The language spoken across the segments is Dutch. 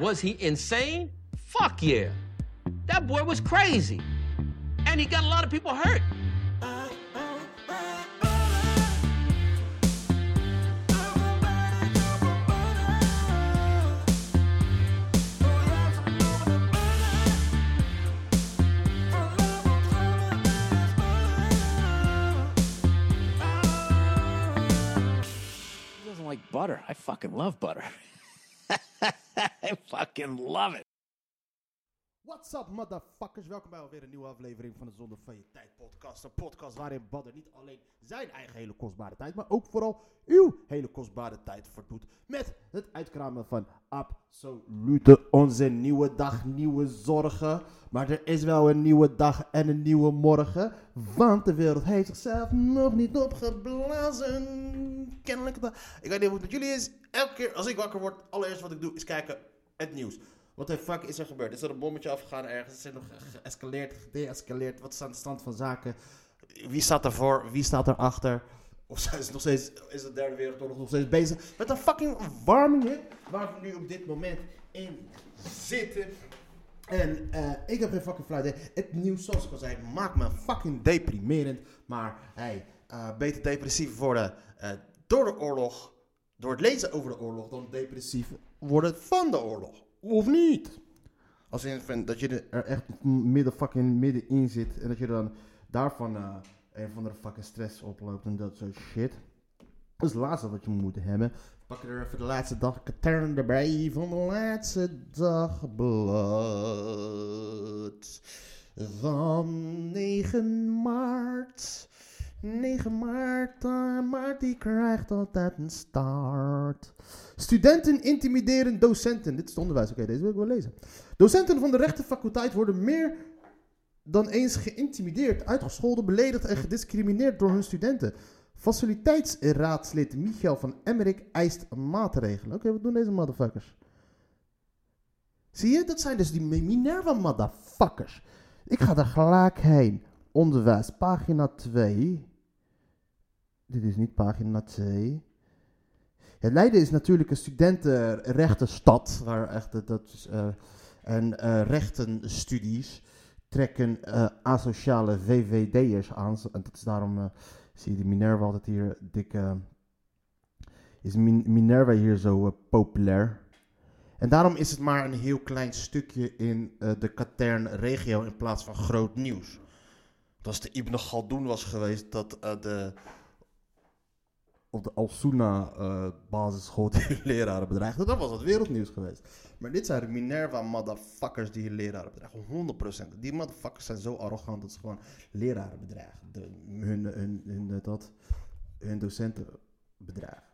Was he insane? Fuck yeah. That boy was crazy. And he got a lot of people hurt. He doesn't like butter. I fucking love butter. I fucking love it. What's up, motherfuckers? Welkom bij alweer een nieuwe aflevering van de Zonde van je Tijd podcast. Een podcast waarin Badder niet alleen zijn eigen hele kostbare tijd, maar ook vooral uw hele kostbare tijd verdoet. Met het uitkramen van absolute onzin. Nieuwe dag, nieuwe zorgen. Maar er is wel een nieuwe dag en een nieuwe morgen. Want de wereld heeft zichzelf nog niet opgeblazen. Kennelijk. Ik weet niet hoe het met jullie is. Elke keer als ik wakker word, allereerst wat ik doe is kijken het nieuws. Wat de fuck is er gebeurd? Is er een bommetje afgegaan ergens? Is er nog ge- geëscaleerd, gedeescaleerd? Wat is aan de stand van zaken? Wie staat ervoor? Wie staat erachter? Of zijn ze nog steeds, is de derde wereldoorlog nog steeds bezig met een fucking warming waar we nu op dit moment in zitten? En eh, ik heb geen fucking idee. Het nieuws, zoals ik al zei, maakt me fucking deprimerend. Maar hey, eh, beter depressief worden eh, door de oorlog, door het lezen over de oorlog, dan depressief worden van de oorlog. Of niet? Als je vindt dat je er echt midden fucking middenin zit en dat je dan daarvan eh, een of andere fucking stress oploopt en dat soort shit. Dat is het laatste wat je moet hebben. Pak er even de laatste dag katern erbij van de laatste dagblad van 9 maart. 9 maart, maart die krijgt altijd een start. Studenten intimideren docenten. Dit is het onderwijs, oké, deze wil ik wel lezen. Docenten van de rechtenfaculteit worden meer dan eens geïntimideerd, uitgescholden, beledigd en gediscrimineerd door hun studenten. Faciliteitsraadslid Michael van Emmerik eist maatregelen. Oké, wat doen deze motherfuckers? Zie je, dat zijn dus die Minerva motherfuckers. Ik ga er gelijk heen. Onderwijs, pagina 2. Dit is niet pagina 2. Ja, Leiden is natuurlijk een studentenrechtenstad, waar echt dat- dat is, eh, en eh, rechtenstudies trekken eh, asociale VVD'ers aan. En dat is daarom, eh, zie je die Minerva altijd hier dik, eh, is Min- Minerva hier zo eh, populair. En daarom is het maar een heel klein stukje in eh, de Katern-regio in plaats van groot nieuws. Want als de Ibn Galdoen was geweest dat eh, de op de Alsuna eh, basisschool die leraren bedreigden, dan was het wereldnieuws geweest. Maar dit zijn Minerva motherfuckers die leraren bedreigen. 100%. Die motherfuckers zijn zo arrogant dat ze gewoon leraren bedreigen. De, hun, dat, hun docenten bedreigen.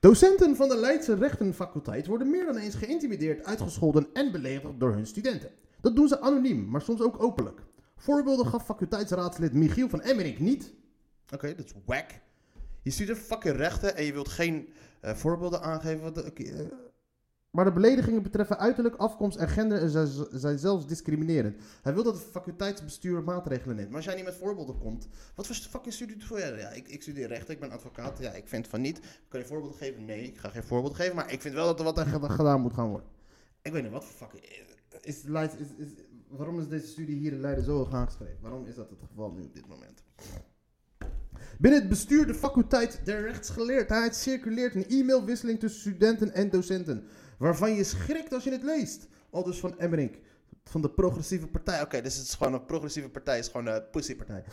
Docenten van de Leidse rechtenfaculteit worden meer dan eens geïntimideerd, uitgescholden en beledigd door hun studenten. Dat doen ze anoniem, maar soms ook openlijk. Voorbeelden gaf faculteitsraadslid Michiel van Emmerich niet. Oké, dat is whack. Je studeert fucking rechten en je wilt geen eh, voorbeelden aangeven. Eh. Maar de beledigingen betreffen uiterlijk, afkomst en gender en zijn, zelfs discriminerend. Hij wil dat het faculteitsbestuur maatregelen neemt. Maar als jij niet met voorbeelden komt, wat voor fucking studie doe jij? Ja, ik, ik studeer rechten, ik ben advocaat. Ja, ik vind van niet. Kan je voorbeelden geven? Nee, ik ga geen voorbeelden geven. Maar ik vind wel dat er wat aan geda- gedaan moet gaan worden. Ik weet niet, wat voor fucking... Is, Leiden- is, is, waarom is deze studie hier in Leiden zo hoog aangeschreven? Waarom is dat het geval nu op dit moment? Binnen het bestuur de faculteit der rechtsgeleerdheid circuleert een e-mailwisseling tussen studenten en docenten. Waarvan je schrikt als je het leest. Al dus van Emmerink. Van de progressieve partij. Oké, dus het is gewoon een progressieve partij. Het is gewoon een pussypartij.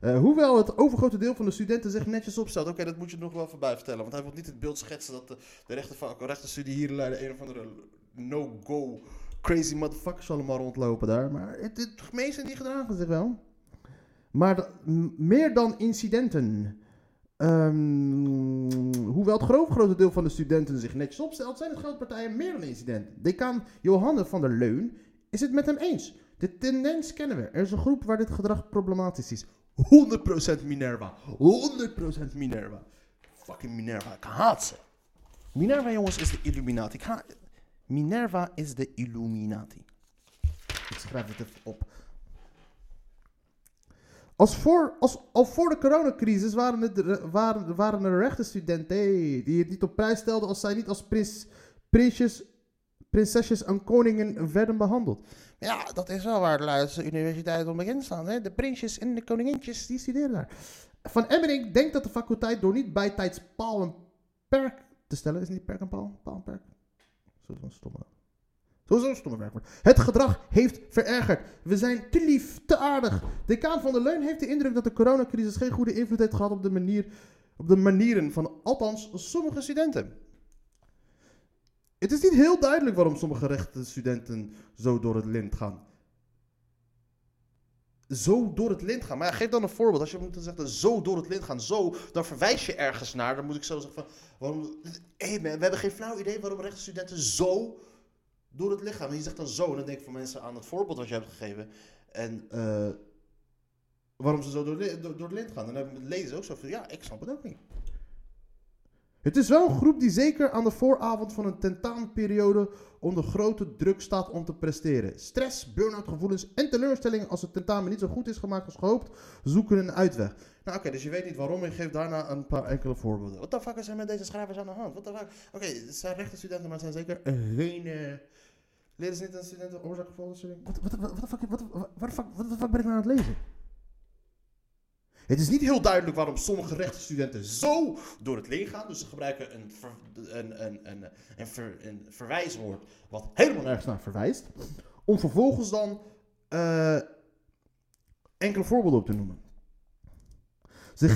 Eh, hoewel het overgrote deel van de studenten zich netjes opstelt. Oké, dat moet je nog wel voorbij vertellen. Want hij wil niet het beeld schetsen dat de, de rechtenstudie hier in Leiden een of andere no-go crazy motherfuckers allemaal rondlopen daar. Maar het, het die gedragen zich wel. Maar meer dan incidenten. Ehm, hoewel het groot, grote deel van de studenten zich netjes opstelt, zijn het grote partijen meer dan incidenten. Decaan Johanne van der Leun is het met hem eens. De tendens kennen we. Er is een groep waar dit gedrag problematisch is. 100% Minerva. 100% Minerva. Fucking Minerva. Ik haat ze. Minerva, jongens, is de Illuminati. Ik Minerva is de Illuminati. Ik schrijf het even op. Als voor, als, al voor de coronacrisis waren, het, waren, waren er rechte studenten hey, die het niet op prijs stelden als zij niet als prins, prinsjes prinsesjes en koningen werden behandeld. Ja, dat is wel waar de Leidse universiteit onbekend staan. Hè? De prinsjes en de koningintjes, die studeren daar. Van Emmering denkt dat de faculteit door niet bijtijds paal en perk te stellen... Is het niet perk en paal? Paal en perk? Zo'n stomme... Het gedrag heeft verergerd. We zijn te lief, te aardig. Decaan van der Leun heeft de indruk dat de coronacrisis geen goede invloed heeft gehad op de, manier, op de manieren van althans sommige studenten. Het is niet heel duidelijk waarom sommige rechte studenten zo door het lint gaan. Zo door het lint gaan. Maar geef dan een voorbeeld. Als je moet zeggen zo door het lint gaan, zo, dan verwijs je ergens naar. Dan moet ik zo zeggen van, waarom, hey we hebben geen flauw idee waarom rechte studenten zo door het lichaam. En je zegt dan zo, en dan denk ik van mensen aan het voorbeeld wat je hebt gegeven. En eh, waarom ze zo door, door, door het lint gaan. En dan lezen ze ook zo van, ja, ik snap het ook niet. Het is wel een groep die zeker aan de vooravond van een tentamenperiode onder grote druk staat om te presteren. Stress, burn-out gevoelens en teleurstellingen als het tentamen niet zo goed is gemaakt als gehoopt, zoeken een uitweg. Nou oké, dus je weet niet waarom en geef daarna een paar enkele voorbeelden. Wat de fuck is er met deze schrijvers aan de hand? What the fuck? Oké, het zijn rechte studenten, maar het zijn zeker geen... eh leren ze niet aan studenten oorzaak? Wat wat- wat- wat de fuck wat- wat- wat de fuck- wat de fuck ben ik nou aan het lezen? Het is niet heel duidelijk waarom sommige rechtsstudenten zo door het leeg gaan. Dus ze gebruiken een, ver, een, een, ver- verwijswoord wat helemaal nergens naar verwijst. Om vervolgens dan eh, enkele voorbeelden op te noemen. Ze,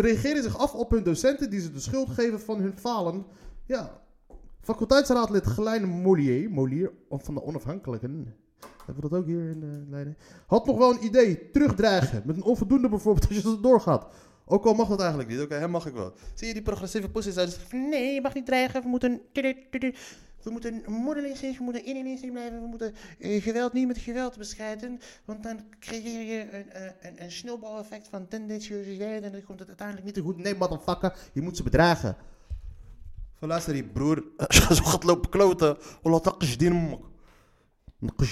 reageren- zich af op hun docenten die ze de schuld geven van hun falen. Ja, faculteitsraadlid Geleine Molier, Molier van de Onafhankelijken, hebben we dat ook hier in eh, Leiden? Had nog wel een idee, terugdreigen. Met een onvoldoende bijvoorbeeld als je zo doorgaat. Ook al mag dat eigenlijk niet. Oké, hem mag ik wel. Zie je die progressieve pussies? Nee, je mag niet dreigen. We moeten... We moeten moederlingsteen, we moeten inlingsting blijven. We moeten eh, geweld niet met geweld bestrijden. Want dan creëer je een, eh, een, een sneeuwbaleffect van tendentiositeit. En dan komt het uiteindelijk niet te goed. Nee, motherfucker. Je moet ze bedragen. Van luister die broer. Zo gaat lopen kloten.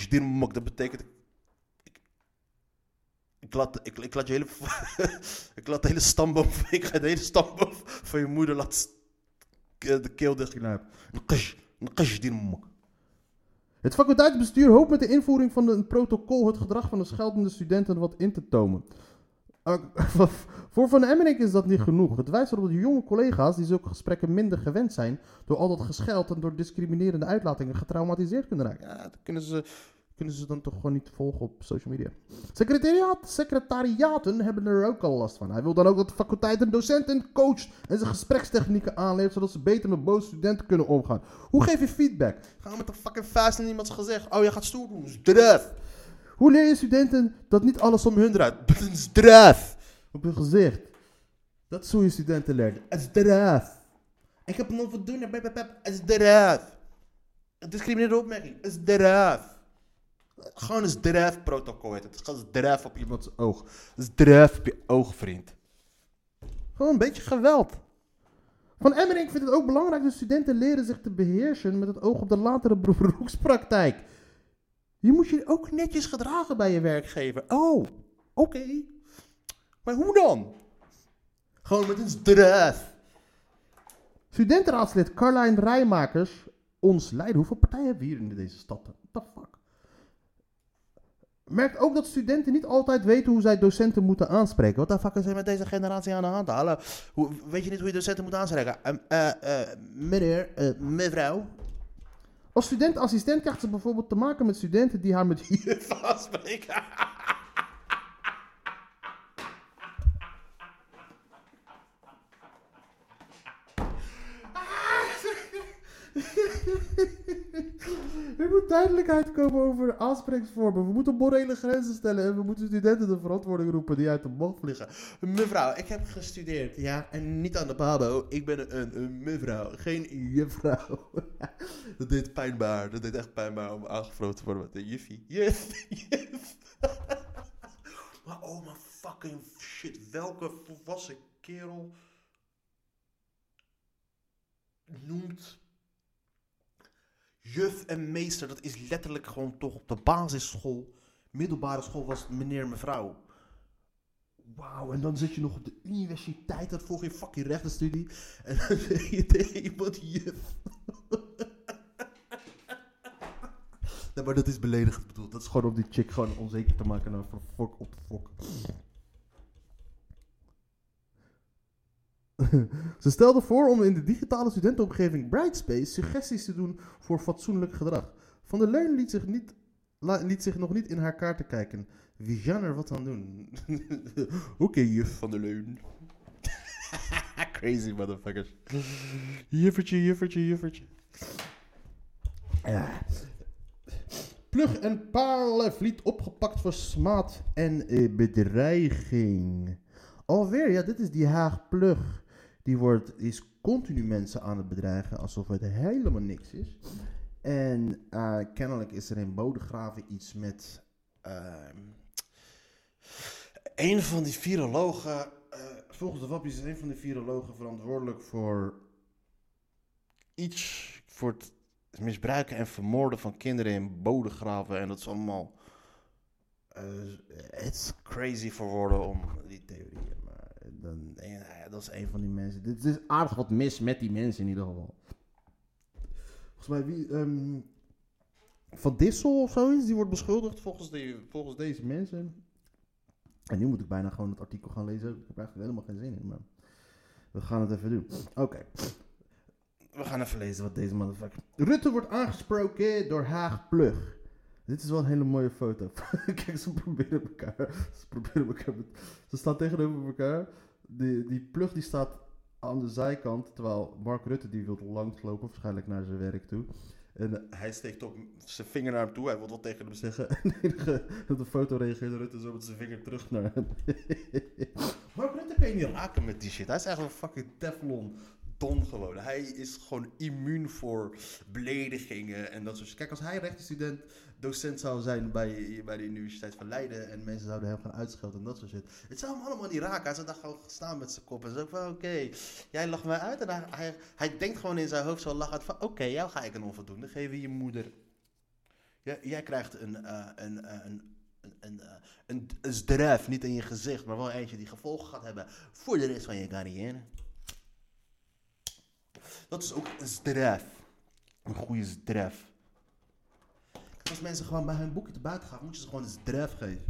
Din mok. Dat betekent... Ik, laat, ik, ik laat je hele... ik laat de hele stamboom... Ik ga de hele stamboom van je moeder laten... De keel dichtknijpen. Is din mok. Het faculteitsbestuur hoopt met de invoering van een protocol het gedrag van de scheldende studenten wat in te tomen. Voor Van Emmerink is dat niet genoeg. Het wijst erop dat de jonge collega's die zulke gesprekken minder gewend zijn, door al dat gescheld en door discriminerende uitlatingen getraumatiseerd kunnen raken. Ja, dat kunnen ze, kunnen ze dan toch gewoon niet volgen op social media. Secretariaat, secretariaten hebben er ook al last van. Hij wil dan ook dat de faculteit een docent en coach en zijn gesprekstechnieken aanleert, zodat ze beter met boze studenten kunnen omgaan. Hoe geef je feedback? Ga met een fucking vuist in iemands gezicht. Oh, je gaat stoer doen. Straf. Hoe leer je studenten dat niet alles om hun draait? Dat is straf. Op hun gezicht. Dat is hoe je studenten leert. Het is straf. Ik heb een onvoldoende. Het is straf. Een discriminerende opmerking. Het is straf. Gewoon een strafprotocol heet het. Het gaat straf op iemands oog. Straf op je oog, vriend. Gewoon een beetje geweld. Van Emmering vindt het ook belangrijk dat studenten leren zich te beheersen met het oog op de latere beroepspraktijk. Je moet je ook netjes gedragen bij je werkgever. Oh, oké. Maar hoe dan? Gewoon met een straf. Studentenraadslid Carlijn Rijmakers, ons Leiden. Hoeveel partijen hebben we hier in deze stad? What the fuck? Merkt ook dat studenten niet altijd weten hoe zij docenten moeten aanspreken. Wat de fuck is met deze generatie aan de hand? Hallo, hoe, weet je niet hoe je docenten moet aanspreken? Meneer, eh, mevrouw. Als student-assistent krijgt ze bijvoorbeeld te maken met studenten die haar met juf aanspreken. Er moet duidelijkheid komen over aanspreeksvormen. We moeten morele grenzen stellen en we moeten studenten de verantwoording roepen die uit de bocht vliegen. Mevrouw, ik heb gestudeerd, ja, en niet aan de pabo. Ik ben een, een mevrouw, geen juffrouw. dat deed pijnbaar, dat deed echt pijnbaar om aangevroten te worden met een juffie. Juf, maar oh my fucking shit, welke volwassen kerel noemt juf en meester, dat is letterlijk gewoon toch op de basisschool, middelbare school was meneer en mevrouw. Wauw, en dan zit je nog op de universiteit, dat volg je fucking rechtenstudie. En dan zeg je tegen iemand juf. Nee, maar dat is beledigend bedoeld. Dat is gewoon om die chick gewoon onzeker te maken en van fok op fok. Ze stelde voor om in de digitale studentenomgeving Brightspace suggesties te doen voor fatsoenlijk gedrag. Van der Leyen liet zich, niet, liet zich nog niet in haar kaarten kijken. Wie kan er wat aan doen? Oké, juf Van der Leyen. Crazy motherfuckers. Juffertje, juffertje, juffertje. Ja. Plug en Paarlenvliet opgepakt voor smaad en eh, bedreiging. Alweer, ja, dit is die Haag Plug. Die wordt, die is continu mensen aan het bedreigen alsof het helemaal niks is. En eh, kennelijk is er in Bodegraven iets met. ehm, een van die virologen. eh, volgens de wappies is een van die virologen verantwoordelijk voor. iets. voor het misbruiken en vermoorden van kinderen in Bodegraven. En dat is allemaal. eh, Het crazy voor woorden om die theorieën. Dan, ja, dat is een van die mensen. Dit is aardig wat mis met die mensen in ieder geval. Volgens mij wie. ehm, van Dissel of zoiets, die wordt beschuldigd volgens, die, volgens deze mensen. En nu moet ik bijna gewoon het artikel gaan lezen. Ik heb eigenlijk helemaal geen zin in, maar we gaan het even doen. Oké. We gaan even lezen wat deze motherfucker... Rutte wordt aangesproken door Haag Plug. Dit is wel een hele mooie foto. Kijk, ze proberen elkaar. Ze proberen elkaar. Ze staan tegenover elkaar. Die, die plug die staat aan de zijkant. Terwijl Mark Rutte die wil langslopen. Waarschijnlijk naar zijn werk toe. En eh, hij steekt ook zijn vinger naar hem toe. Hij wil wat tegen hem zeggen. En de enige op de foto reageert Rutte zo met zijn vinger terug naar hem. Mark Rutte kan je niet raken met die shit. Hij is eigenlijk een fucking Teflon don gewoon. Hij is gewoon immuun voor beledigingen en dat soort shit. Kijk, als hij rechtenstudent, docent zou zijn bij, bij de Universiteit van Leiden en mensen zouden hem gaan uitschelden en dat soort shit. Het zou hem allemaal niet raken. Hij zou daar gewoon staan met zijn kop en zo van, oké, jij lacht mij uit. En hij, hij, hij denkt gewoon in zijn hoofd zo lachend van, oké, jou ga ik een onvoldoende geven, je moeder. Jij krijgt een, eh, een, een, een, een, eh, een, een niet in je gezicht, maar wel eentje die gevolgen gaat hebben voor de rest van je carrière. Dat is ook een zdruif. Een goede zdruif. Als mensen gewoon bij hun boekje te buiten gaan, moet je ze gewoon een zdruif geven.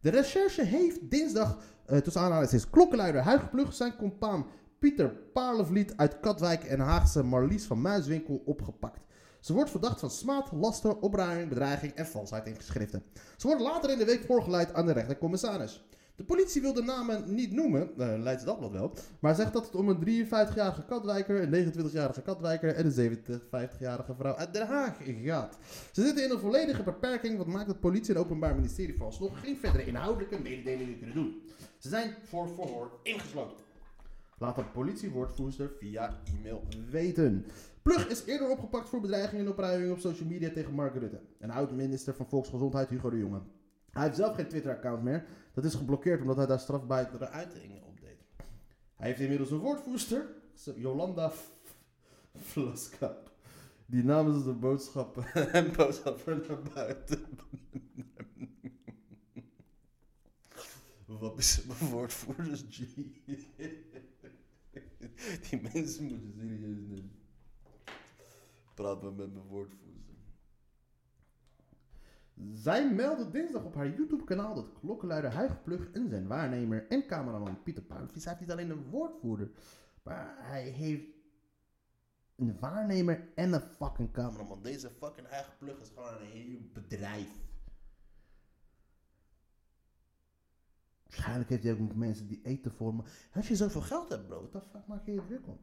De recherche heeft dinsdag, eh tussen aanhalingstekens, klokkenluider Huig Plug zijn compaan Pieter Paarlevliet uit Katwijk en Haagse Marlies van Muiswinkel opgepakt. Ze wordt verdacht van smaad, laster, opruiming, bedreiging en valsheid in geschriften. Ze wordt later in de week voorgeleid aan de rechtercommissaris. De politie wil de namen niet noemen, uh, Leids Dagblad wel, maar zegt dat het om een 53-jarige Katwijker, een 29-jarige Katwijker en een 57-jarige vrouw uit Den Haag gaat. Ze zitten in een volledige beperking, wat maakt dat politie en openbaar ministerie vooralsnog geen verdere inhoudelijke mededelingen kunnen doen. Ze zijn voor verhoor ingesloten. Laat de politiewoordvoerster via e-mail weten. Plug is eerder opgepakt voor bedreigingen en opruiming op social media tegen Mark Rutte. Een oud-minister van Volksgezondheid Hugo de Jonge. Hij heeft zelf geen Twitter-account meer. Dat is geblokkeerd omdat hij daar strafbare uitingen op deed. Hij heeft inmiddels een woordvoerster, Jolanda Vlaskap. Die namens de boodschap en boodschappen naar buiten. Wat is mijn woordvoerders, G? Die mensen moeten serieus nemen. Praat maar met mijn woordvoerder. Zij meldde dinsdag op haar YouTube-kanaal dat klokkenluider Huig Plug en zijn waarnemer en cameraman Pieter Puinvies, hij heeft niet alleen een woordvoerder, maar hij heeft een waarnemer en een fucking cameraman. Deze fucking Huig Plug is gewoon een heel bedrijf. Waarschijnlijk heeft hij ook mensen die eten voor me. Als je zoveel geld hebt, bro, fuck maak je je druk om?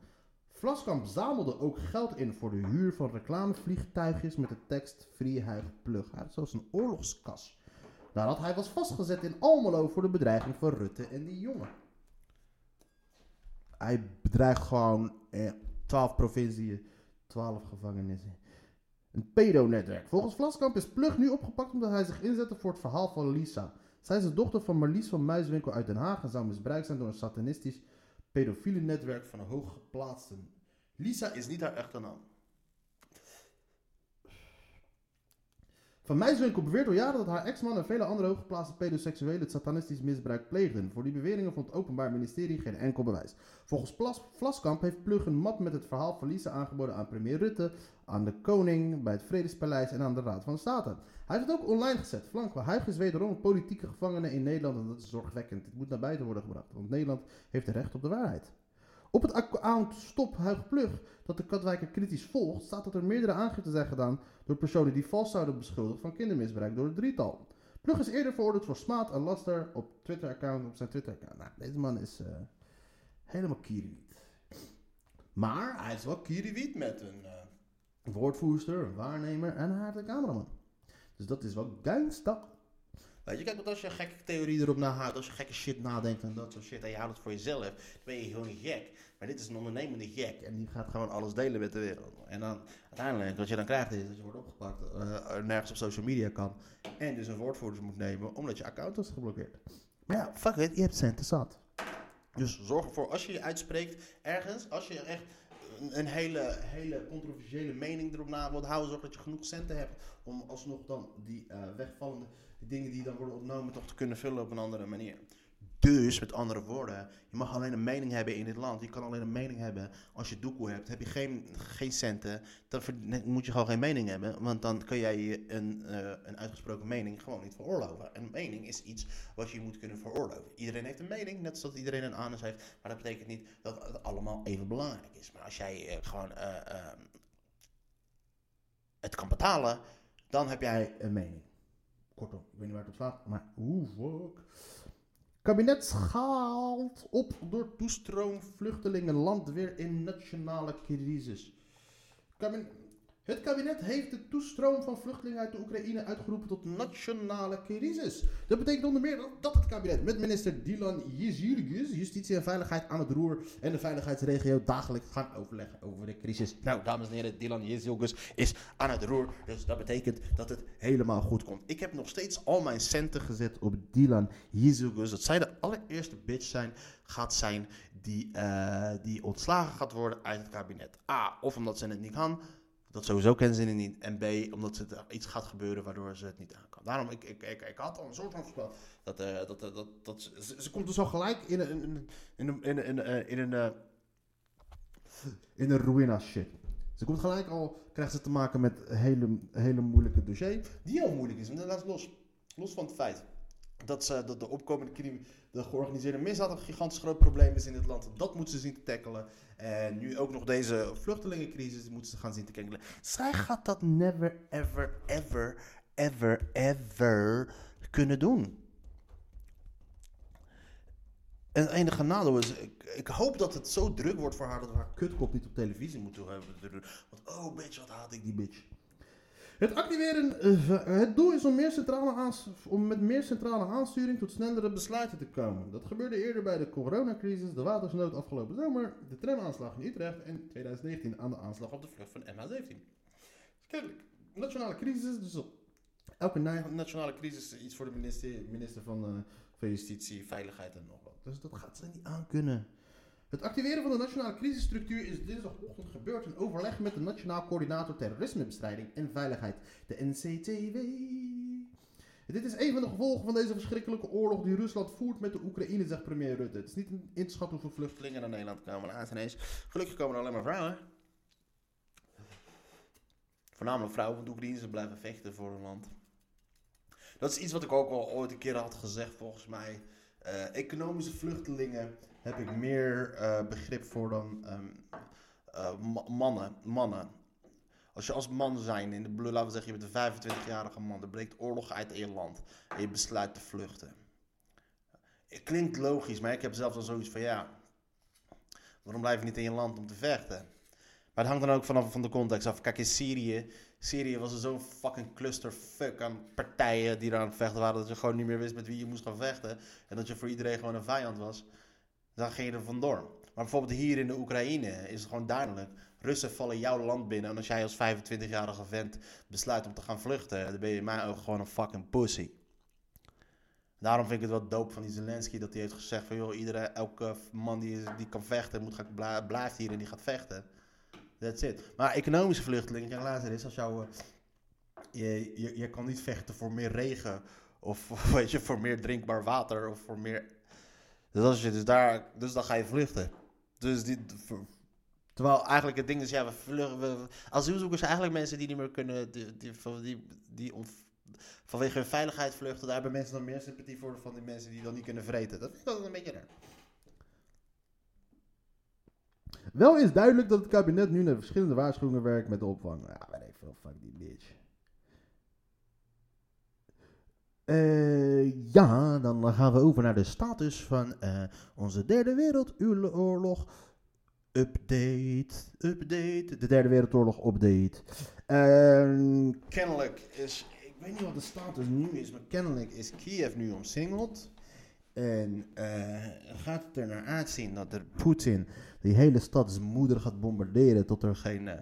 Vlaskamp zamelde ook geld in voor de huur van reclamevliegtuigjes met de tekst Vrijhuig Plug. Zelfs een oorlogskas. Nadat hij was vastgezet in Almelo voor de bedreiging van Rutte en die jongen. Hij bedreigt gewoon eh, 12 provinciën, 12 gevangenissen. Een pedonetwerk. Volgens Vlaskamp is Plug nu opgepakt omdat hij zich inzette voor het verhaal van Lisa. Zij is de dochter van Marlies van Muiswinkel uit Den Haag en zou misbruikt zijn door een satanistisch pedofiele netwerk van hooggeplaatsten. Lisa is niet haar echte naam. Van Meiswinkel beweert al jaren dat haar ex-man en vele andere hooggeplaatste pedoseksuelen het satanistisch misbruik pleegden. Voor die beweringen vond het Openbaar Ministerie geen enkel bewijs. Volgens Vlaskamp heeft Plug een map met het verhaal verliezen aangeboden aan premier Rutte, aan de koning, bij het Vredespaleis en aan de Raad van State. Hij heeft het ook online gezet. Flank Huig is wederom politieke gevangene in Nederland en dat is zorgwekkend. Dit moet naar buiten worden gebracht, want Nederland heeft recht op de waarheid. Op het account Stop Huig Plug, dat de Katwijker kritisch volgt, staat dat er meerdere aangiften zijn gedaan door personen die vals zouden beschuldigd van kindermisbruik door het drietal. Plug is eerder veroordeeld voor smaad en laster op Twitter-account, op zijn Twitter-account. Nou, deze man is eh, helemaal kierenwiet. Maar hij is wel kierenwiet met een eh, woordvoerster, een waarnemer en een harde cameraman. Dus dat is wel gangsta. Weet je, kijk, want als je een gekke theorie erop nahoudt, als je gekke shit nadenkt en dat soort shit, en je houdt het voor jezelf, dan ben je gewoon gek. Maar dit is een ondernemende gek en die gaat gewoon alles delen met de wereld. En dan uiteindelijk, wat je dan krijgt is dat je wordt opgepakt, eh, nergens op social media kan en dus een woordvoerder moet nemen omdat je account is geblokkeerd. Maar ja, fuck it, je hebt centen zat. Dus zorg ervoor, als je je uitspreekt ergens, als je echt een, een hele, hele controversiële mening erop na wilt houden, zorg dat je genoeg centen hebt om alsnog dan die eh, wegvallende die dingen die dan worden ontnomen toch te kunnen vullen op een andere manier. Dus, met andere woorden, je mag alleen een mening hebben in dit land. Je kan alleen een mening hebben als je doekoe hebt. Heb je geen, geen centen, dan moet je gewoon geen mening hebben. Want dan kun jij een, uh, een uitgesproken mening gewoon niet veroorloven. Een mening is iets wat je moet kunnen veroorloven. Iedereen heeft een mening, net zoals iedereen een anus heeft. Maar dat betekent niet dat het allemaal even belangrijk is. Maar als jij uh, gewoon uh, het kan betalen, dan heb jij een mening. Kortom, ik weet niet waar het op staat, maar hoe. Kabinet schaalt op door toestroom vluchtelingen land weer in nationale crisis. Kabinet, het kabinet heeft de toestroom van vluchtelingen uit de Oekraïne uitgeroepen tot nationale crisis. Dat betekent onder meer dat het kabinet met minister Dylan Jezilgus, Justitie en Veiligheid aan het roer en de veiligheidsregio dagelijks gaan overleggen over de crisis. Nou, dames en heren, Dylan Jezilgus is aan het roer, dus dat betekent dat het helemaal goed komt. Ik heb nog steeds al mijn centen gezet op Dylan Jezilgus. Dat zij de allereerste bitch zijn, gaat zijn die, uh, die ontslagen gaat worden uit het kabinet. A, of omdat ze het niet kan dat sowieso kennen ze het niet. En B, omdat er iets gaat gebeuren waardoor ze het niet aan kan. Daarom, ik, ik, ik, ik had al een soort van voorspel. Dat, uh, dat, dat, dat, dat, ze, ze, komt dus al gelijk in een, in in in een, in een, in een ruïna shit. Ze komt gelijk al, krijgt ze te maken met een hele, hele moeilijke dossier. Die al moeilijk is, maar laat los. Los van het feit dat, ze, dat de opkomende de georganiseerde misdaad een gigantisch groot probleem is in het land. Dat moeten ze zien te tackelen. En nu ook nog deze vluchtelingencrisis moeten ze gaan zien te tackelen. Zij gaat dat never, ever, ever, ever, ever kunnen doen. En enige nadeel is, ik, ik, hoop dat het zo druk wordt voor haar dat we haar kutkop niet op televisie moeten hebben. Want oh bitch, wat haat ik die bitch. Het activeren, uh, het doel is om, meer centrale om met meer centrale aansturing tot snellere besluiten te komen. Dat gebeurde eerder bij de coronacrisis, de watersnood afgelopen zomer, de tramaanslag in Utrecht en 2019 aan de aanslag op de vlucht van MH17. Kennelijk, nationale crisis, dus elke nationale crisis is iets voor de minister, minister van, uh, van Justitie, Veiligheid en nog wat. Dus dat gaat ze niet aan kunnen. Het activeren van de nationale crisisstructuur is dinsdagochtend gebeurd in overleg met de Nationaal Coördinator Terrorismebestrijding en Veiligheid, de NCTW. Dit is een van de gevolgen van deze verschrikkelijke oorlog die Rusland voert met de Oekraïne, zegt premier Rutte. Het is niet in te schatten hoeveel vluchtelingen naar Nederland komen. Ah, ineens. Gelukkig komen er alleen maar vrouwen. Voornamelijk vrouwen van de ze blijven vechten voor hun land. Dat is iets wat ik ook al ooit een keer had gezegd, volgens mij. Uh, economische vluchtelingen heb ik meer uh, begrip voor dan um, uh, mannen, mannen. Als je als man zijn, in de blue, laten we zeggen, je bent een 25-jarige man, er breekt oorlog uit in je land en je besluit te vluchten. Het klinkt logisch, maar ik heb zelf dan zoiets van ja, waarom blijf je niet in je land om te vechten? Maar het hangt dan ook vanaf van de context af. Kijk, in Syrië, Syrië was er zo'n fucking clusterfuck aan partijen die daar aan vechten waren, dat je gewoon niet meer wist met wie je moest gaan vechten. En dat je voor iedereen gewoon een vijand was dan ging je er vandoor. Maar bijvoorbeeld hier in de Oekraïne is het gewoon duidelijk. Russen vallen jouw land binnen. En als jij als 25-jarige vent besluit om te gaan vluchten, dan ben je mijn ogen gewoon een fucking pussy. Daarom vind ik het wel dope van die Zelensky dat hij heeft gezegd van joh, iedere, elke man die, die kan vechten, moet, blijft hier en die gaat vechten. That's it. Maar economische vluchtelingen, kijk later is, als jouw, je, je, je kan niet vechten voor meer regen. Of weet je, voor meer drinkbaar water. Of voor meer. Dus, als je, dus, daar, dus dan ga je vluchten. Dus die, terwijl eigenlijk het ding is, ja, we vluchten. We, asielzoekers zijn eigenlijk mensen die niet meer kunnen. Die, die, van- die, die vanwege hun veiligheid vluchten. Daar hebben mensen dan meer sympathie voor dan die mensen die dan niet kunnen vreten. Dat vind ik een beetje raar. Wel is duidelijk dat het kabinet nu naar verschillende waarschuwingen werkt met de opvang. Ja, weet ik veel, fuck die bitch. Eh, ja, dan gaan we over naar de status van eh, onze derde wereldoorlog. Update, update, de derde wereldoorlog update. Ehm, kennelijk is, ik weet niet wat de status nu is, maar kennelijk is Kiev nu omsingeld. En eh, gaat het er naar uitzien dat er Poetin die hele stad zijn moeder gaat bombarderen tot er geen eh,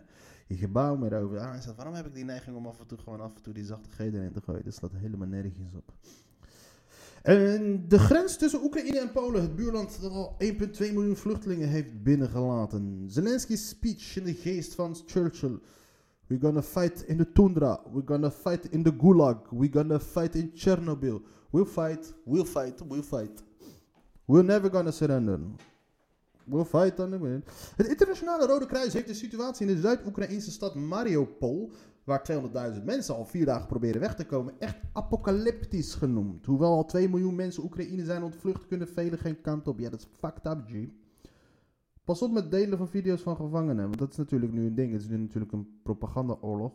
gebouw meer over staat. Waarom heb ik die neiging om af en toe gewoon af en toe die zachte G erin te gooien? Dat slaat helemaal nergens op. En de grens tussen Oekraïne en Polen, het buurland dat al 1,2 miljoen vluchtelingen heeft binnengelaten. Zelensky's speech in de geest van Churchill. We're gonna fight in the tundra. We're gonna fight in the gulag. We're gonna fight in Chernobyl. We'll fight, we'll fight, we'll fight. We're never gonna surrender. We'll fight on the win. Het internationale Rode Kruis heeft de situatie in de Zuid-Oekraïnse stad Mariupol, waar 200.000 mensen al vier dagen proberen weg te komen, echt apocalyptisch genoemd. Hoewel al 2 miljoen mensen Oekraïne zijn ontvlucht, kunnen velen geen kant op. Ja, dat is fucked up, G. Pas op met delen van video's van gevangenen, want dat is natuurlijk nu een ding. Het is nu natuurlijk een propagandaoorlog.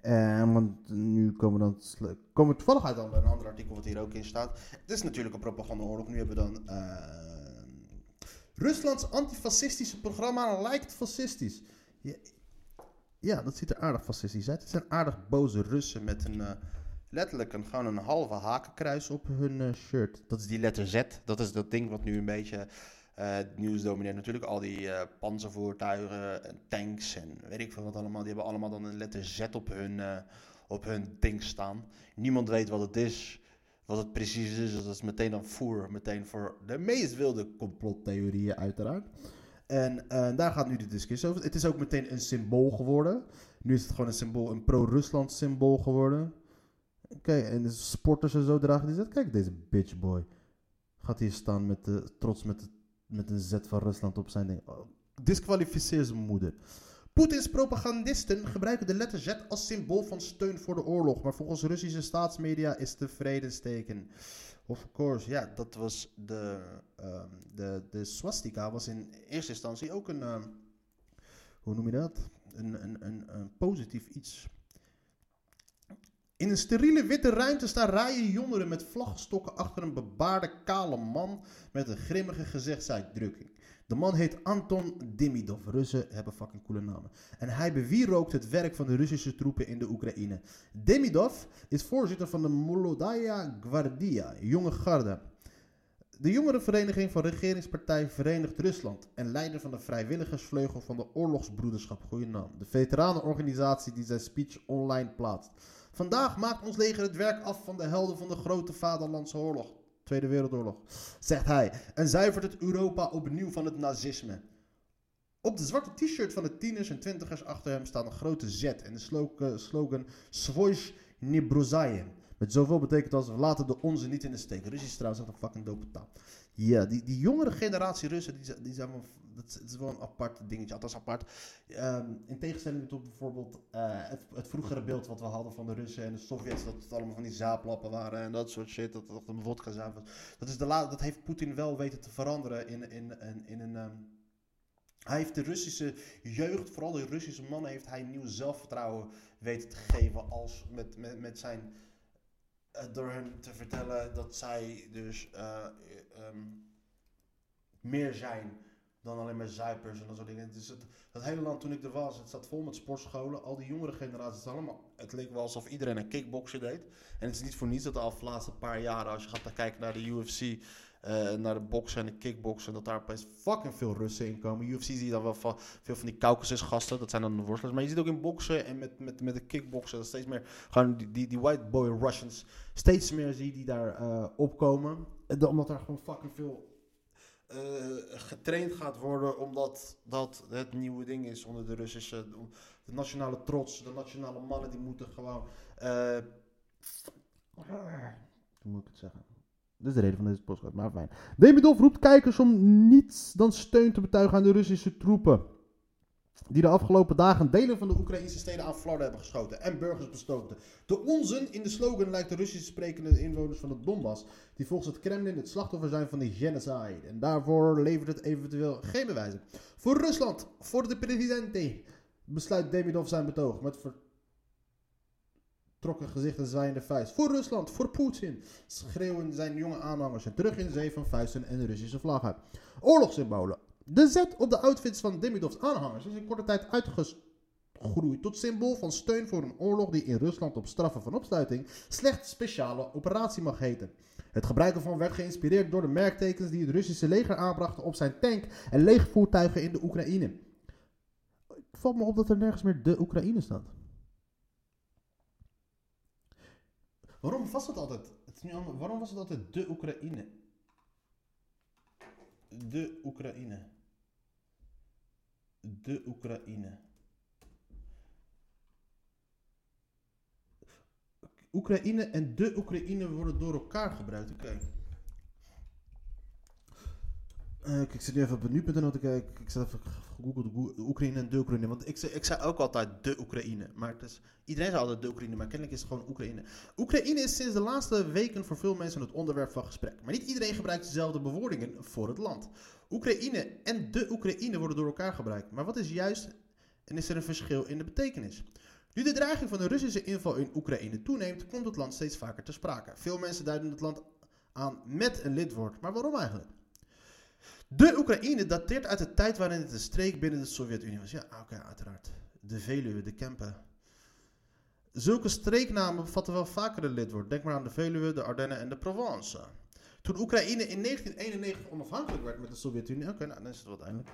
En want nu komen we dan komen toevallig uit aan een ander artikel wat hier ook in staat. Het is natuurlijk een propagandaoorlog. Nu hebben we dan eh, Ruslands antifascistische programma lijkt fascistisch. Ja, dat ziet er aardig fascistisch uit. Het zijn aardig boze Russen met een eh, letterlijk een, gewoon een halve hakenkruis op hun eh, shirt. Dat is die letter Z. Dat is dat ding wat nu een beetje het nieuws domineert. Natuurlijk al die eh panzervoertuigen en tanks en weet ik veel wat allemaal. Die hebben allemaal dan een letter Z op hun, eh, op hun ding staan. Niemand weet wat het is. Wat het precies is, dat is meteen dan voer. Meteen voor de meest wilde complottheorieën uiteraard. En eh, daar gaat nu de discussie over. Het is ook meteen een symbool geworden. Nu is het gewoon een symbool, een pro-Rusland symbool geworden. Kijk, en de sporters en zo dragen die zet. Kijk, deze bitch boy. Gaat hier staan met de, trots met, de, met een Z van Rusland op zijn ding. Oh, disqualificeer zijn moeder. Poetins propagandisten gebruiken de letter Z als symbool van steun voor de oorlog. Maar volgens Russische staatsmedia is een vredesteken. Of course, ja, dat was de, ehm, de, de swastika was in eerste instantie ook een, ehm, hoe noem je dat? Een, een, een, een positief iets. In een steriele witte ruimte staan rijen jongeren met vlagstokken achter een bebaarde kale man met een grimmige gezichtsuitdrukking. De man heet Anton Demidov. Russen hebben fucking coole namen. En hij bewierookt het werk van de Russische troepen in de Oekraïne. Demidov is voorzitter van de Molodaya Gvardia, jonge garde. De jongerenvereniging van regeringspartij Verenigd Rusland en leider van de vrijwilligersvleugel van de Oorlogsbroederschap, goede naam. De veteranenorganisatie die zijn speech online plaatst. Vandaag maakt ons leger het werk af van de helden van de grote vaderlandse oorlog, Tweede Wereldoorlog, zegt hij, en zuivert het Europa opnieuw van het nazisme. Op de zwarte t-shirt van de tieners en twintigers achter hem staat een grote Z en de slogan, slogan Svoj Nebrozajem. Met zoveel betekent als we laten de onze niet in de steek. Russisch is trouwens echt een fucking dope taal. Ja, die, die jongere generatie Russen, die, die zijn wel, dat, is, wel een apart dingetje. Althans apart. Ehm, in tegenstelling tot bijvoorbeeld eh, het, het vroegere beeld wat we hadden van de Russen en de Sovjets. Dat het allemaal van die zaaplappen waren en dat soort shit. Dat het een vodka zaap was. Dat, is de la, dat heeft Poetin wel weten te veranderen in, in, in, in een... ehm, hij heeft de Russische jeugd, vooral de Russische mannen, heeft hij nieuw zelfvertrouwen weten te geven als met, met, met zijn door hen te vertellen dat zij dus eh, ehm, meer zijn dan alleen maar zuipers en dat soort dingen. Dus het, dat hele land toen ik er was, het zat vol met sportscholen. Al die jongere generaties, het, allemaal, het leek wel alsof iedereen een kickboksen deed. En het is niet voor niets dat de afgelopen paar jaren, als je gaat kijken naar de UFC, eh, naar de boksen en de kickboksen, dat daar opeens fucking veel Russen in komen. UFC zie je dan wel van, veel van die Caucasus gasten, dat zijn dan de worstelaars. Maar je ziet ook in boksen en met, met, met de kickboksen, steeds meer gewoon die, die, die white boy Russians, steeds meer zie je die daar eh, opkomen. En omdat daar gewoon fucking veel eh, getraind gaat worden omdat dat het nieuwe ding is onder de Russische... De nationale trots, de nationale mannen die moeten gewoon... Hoe moet ik het zeggen? Dit is de reden van deze podcast, maar fijn. Demidov roept kijkers om niets dan steun te betuigen aan de Russische troepen. Die de afgelopen dagen delen van de Oekraïnse steden aan Florida hebben geschoten en burgers bestoten. De onzin in de slogan lijkt de Russisch sprekende inwoners van het Donbass, die volgens het Kremlin het slachtoffer zijn van de genocide. En daarvoor levert het eventueel geen bewijzen. Voor Rusland, voor de presidente, besluit Demidov zijn betoog met vertrokken gezicht en zwaaiende vuist. Voor Rusland, voor Poetin, schreeuwen zijn jonge aanhangers en terug in zee van vuisten en de Russische vlaggen. Oorlogssymbolen. De Z op de outfits van Demidovs aanhangers is in korte tijd uitgegroeid tot symbool van steun voor een oorlog die in Rusland op straffen van opsluiting slechts speciale operatie mag heten. Het gebruik ervan werd geïnspireerd door de merktekens die het Russische leger aanbracht op zijn tank en legervoertuigen in de Oekraïne. Valt me op dat er nergens meer de Oekraïne staat. Waarom was het altijd? Het is waarom was het altijd de Oekraïne? De Oekraïne. De Oekraïne. Oekraïne en de Oekraïne worden door elkaar gebruikt. Oké. Kijk, ik zit nu even op het nu.nl te kijken. Ik zet even gegoogeld Oe- Oekraïne en de Oekraïne. Want ik, zei- ik zei ook altijd de Oekraïne. Maar het is, iedereen zei altijd de Oekraïne, maar kennelijk is het gewoon Oekraïne. Oekraïne is sinds de laatste weken voor veel mensen het onderwerp van gesprek. Maar niet iedereen gebruikt dezelfde bewoordingen voor het land. Oekraïne en de Oekraïne worden door elkaar gebruikt. Maar wat is juist en is er een verschil in de betekenis? Nu de dreiging van de Russische inval in Oekraïne toeneemt, komt het land steeds vaker te sprake. Veel mensen duiden het land aan met een lidwoord. Maar waarom eigenlijk? De Oekraïne dateert uit de tijd waarin het een streek binnen de Sovjet-Unie was. Ja, oké, uiteraard. De Veluwe, de Kempen. Zulke streeknamen bevatten wel vaker een lidwoord. Denk maar aan de Veluwe, de Ardennen en de Provence. Toen Oekraïne in 1991 onafhankelijk werd met de Sovjet-Unie. Oké, nou dan is het wat eindelijk.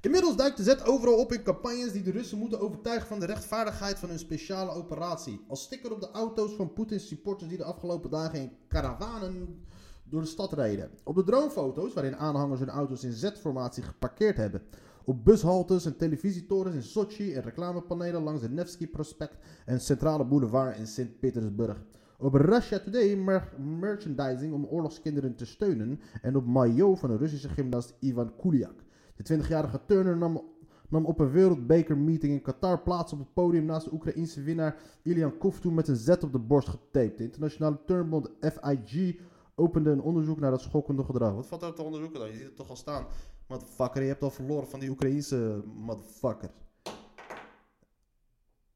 Inmiddels duikt de Z overal op in campagnes die de Russen moeten overtuigen van de rechtvaardigheid van hun speciale operatie. Als sticker op de auto's van Poetins supporters die de afgelopen dagen in karavanen door de stad rijden. Op de dronefoto's, waarin aanhangers hun auto's in Z-formatie geparkeerd hebben. Op bushaltes en televisietorens in Sochi en reclamepanelen langs de Nevsky Prospect en Centrale Boulevard in Sint-Petersburg. Op Russia Today mer- merchandising om oorlogskinderen te steunen. En op maillot van de Russische gymnast Ivan Kuliak. De 20-jarige turner nam, op een wereldbekermeeting in Qatar plaats op het podium naast de Oekraïense winnaar Ilian Kovtun met een Z op de borst getaped. De internationale turnbond FIG opende een onderzoek naar dat schokkende gedrag. Wat valt er te onderzoeken dan? Je ziet het toch al staan. Motherfucker, je hebt al verloren van die Oekraïense motherfucker.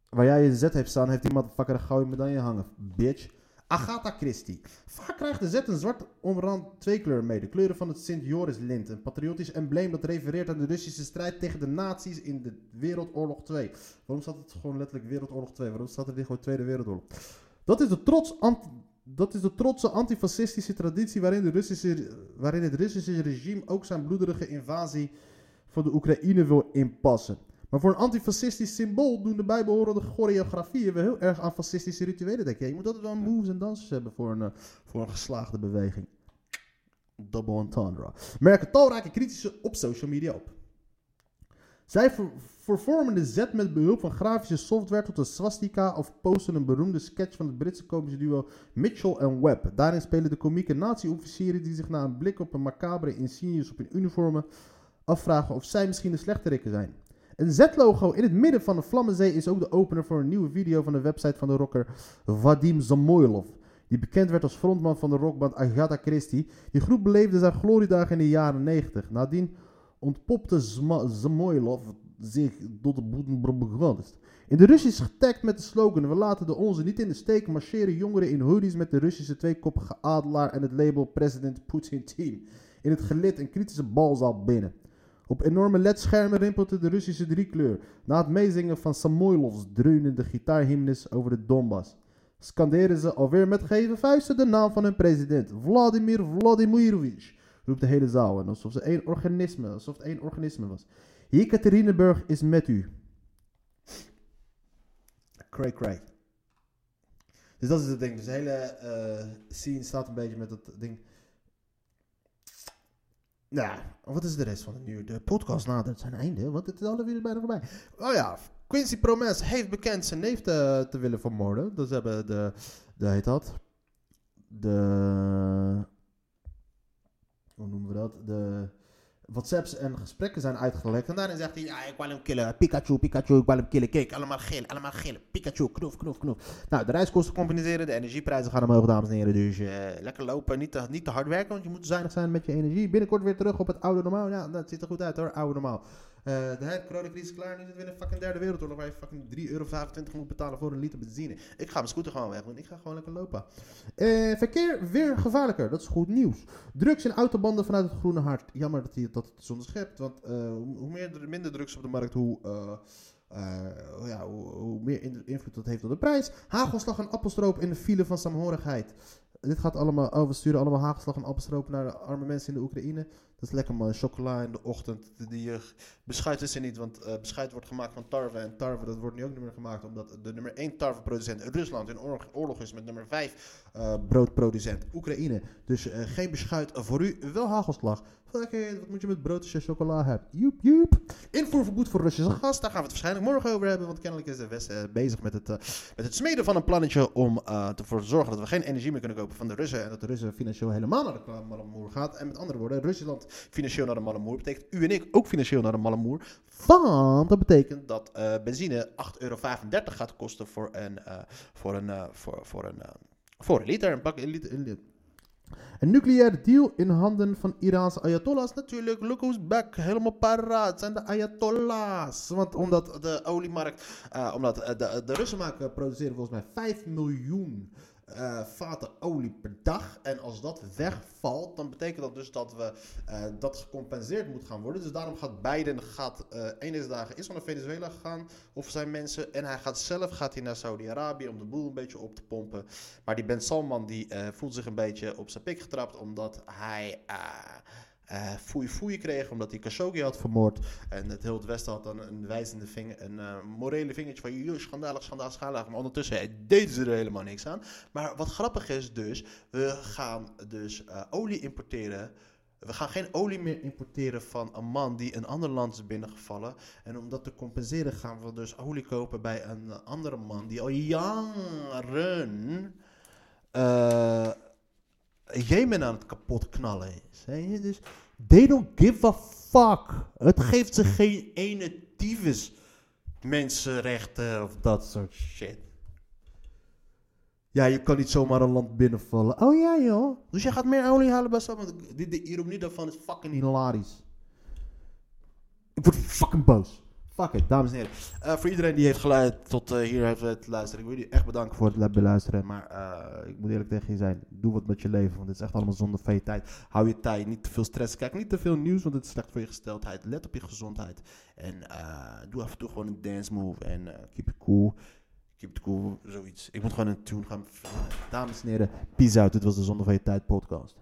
Waar jij je Z hebt staan, heeft die motherfucker een gouden medaille hangen, bitch. Agatha Christie. Vaak krijgt de Z een zwart omrand twee kleuren mee. De kleuren van het Sint-Joris-lint. Een patriotisch embleem dat refereert aan de Russische strijd tegen de nazi's in de Wereldoorlog 2. Waarom staat het gewoon letterlijk Wereldoorlog 2? Waarom staat er niet gewoon Tweede Wereldoorlog? Dat is de trots dat is de trotse antifascistische traditie waarin, de Russische, waarin het Russische regime ook zijn bloederige invasie van de Oekraïne wil inpassen. Maar voor een antifascistisch symbool doen de bijbehorende choreografieën wel heel erg aan fascistische rituelen denken. Je moet altijd wel moves en dansers hebben voor een, eh, voor een geslaagde beweging. Double entendre. Merken talrijke critici op social media op. Zij ver- vervormen de Z met behulp van grafische software tot een swastika of posten een beroemde sketch van het Britse komische duo Mitchell en Webb. Daarin spelen de komieke nazi-officieren die zich na een blik op een macabere insignes op hun uniformen afvragen of zij misschien de slechterikken zijn. Een Z-logo in het midden van de Vlammenzee is ook de opener voor een nieuwe video van de website van de rocker Vadim Samoilov. Die bekend werd als frontman van de rockband Agatha Christie. Die groep beleefde zijn gloriedagen in de jaren 90. Nadien ontpopte Samoilov zich tot de boedenbrobagandist. In de Russische getagd met de slogan We laten de onze niet in de steek marcheren jongeren in hoodies met de Russische tweekoppige adelaar en het label President Putin Team. In het gelid een kritische balzaal binnen. Op enorme ledschermen rimpelde de Russische driekleur. Na het meezingen van Samoilovs dreunende gitaarhymnes over de Donbass. Scanderen ze alweer met geven vuisten de naam van hun president. Vladimir Vladimirovich. Roept de hele zaal en alsof ze één organisme, alsof het één organisme was. Jekaterinenburg is met u. Cray cray. Dus dat is het ding. Dus de hele eh, scene staat een beetje met dat ding. Nou, wat is de rest van het nieuws? De podcast nadert zijn einde, want het is alle weer bijna voorbij. Oh ja, Quincy Promes heeft bekend zijn neef te, willen vermoorden. Dus hebben de, de, heet dat, de, hoe noemen we dat, de WhatsApps en gesprekken zijn uitgelekt. En daarin zegt hij, ja, ik wil hem killen, Pikachu, Pikachu, ik wil hem killen. Kijk, allemaal geel, allemaal geel, Pikachu, knof, knof, knof. Nou, de reiskosten compenseren, de energieprijzen gaan omhoog, dames en heren. Dus eh, lekker lopen, niet te, niet te hard werken, want je moet zuinig zijn met je energie. Binnenkort weer terug op het oude normaal. Ja, dat ziet er goed uit hoor, oude normaal. Uh, de coronacrisis is klaar, nu zitten we in een fucking derde wereldoorlog waar je fucking 3,25 euro moet betalen voor een liter benzine. Ik ga mijn scooter gewoon weg, want ik ga gewoon lekker lopen. Uh, verkeer weer gevaarlijker, dat is goed nieuws. Drugs in autobanden vanuit het groene hart. Jammer dat, hij, dat het zonder schept, want uh, hoe meer, minder drugs op de markt, hoe... ja, hoe, meer invloed dat heeft op de prijs. Hagelslag en appelstroop in de file van saamhorigheid dit gaat allemaal, oh, we sturen allemaal hagelslag en appelstroop naar de arme mensen in de Oekraïne. Dat is lekker man, chocola in de ochtend. Die, uh, beschuit is er niet, want uh, beschuit wordt gemaakt van tarwe. En tarwe, dat wordt nu ook niet meer gemaakt, omdat de nummer 1 tarweproducent Rusland in oorlog, is met nummer 5 uh, broodproducent Oekraïne. Dus geen beschuit voor u, wel hagelslag. Wat moet je met brood als je chocola hebt? Joep, joep. Invoerverbod voor Russische gas, daar gaan we het waarschijnlijk morgen over hebben. Want kennelijk is de West bezig met het, met het smeden van een plannetje om ervoor te zorgen dat we geen energie meer kunnen kopen van de Russen. En dat de Russen financieel helemaal naar de mallemoer gaat. En met andere woorden, Rusland financieel naar de mallemoer betekent u en ik ook financieel naar de mallemoer. Want dat betekent dat uh, benzine 8,35 euro gaat kosten voor een, uh, voor een, uh, voor, voor een, voor een liter. Een, pak, een, liter, een, nucleaire deal in handen van Iraanse ayatollahs. Natuurlijk, look who's back. Helemaal paraat zijn de ayatollahs. Want omdat de oliemarkt, omdat de, de Russen maken, produceren volgens mij 5 miljoen uh, vaten olie per dag. En als dat wegvalt, dan betekent dat dus dat we uh, dat gecompenseerd moet gaan worden. Dus daarom gaat Biden gaat uh, een deze dagen is naar Venezuela gegaan of zijn mensen en hij gaat zelf gaat hij naar Saudi-Arabië om de boel een beetje op te pompen. Maar die Ben Salman die voelt zich een beetje op zijn pik getrapt omdat hij uh, foei foei kreeg omdat hij Khashoggi had vermoord. En het heel het Westen had dan een wijzende vinger, een uh, morele vingertje van joh, schandalig, schandalig, schandalig. Maar ondertussen deden ze er helemaal niks aan. Maar wat grappig is dus, we gaan dus olie importeren. We gaan geen olie meer importeren van een man die een ander land is binnengevallen. En om dat te compenseren gaan we dus olie kopen bij een andere man die al jaren Jemen aan het kapot knallen is. Hè? Dus they don't give a fuck. Het geeft ze geen ene tyfus mensenrechten of dat soort shit. Ja, je kan niet zomaar een land binnenvallen. Oh ja, joh. Dus je gaat meer olie halen bij zo. De, de ironie daarvan is fucking hilarisch. Ik word fucking boos. Fuck it, dames en heren. Uh, voor iedereen die heeft geluid tot uh, hier heeft te luisteren. Ik wil jullie echt bedanken voor het beluisteren. Maar uh, ik moet eerlijk tegen je zijn. Doe wat met je leven. Want het is echt allemaal zonde van tijd. Hou je tijd. Niet te veel stress. Kijk niet te veel nieuws. Want het is slecht voor je gesteldheid. Let op je gezondheid. En doe af en toe gewoon een dance move. En keep it cool. Keep it cool. Zoiets. Ik moet gewoon een tune gaan. Dames en heren. Peace out. Dit was de Zonde van tijd podcast.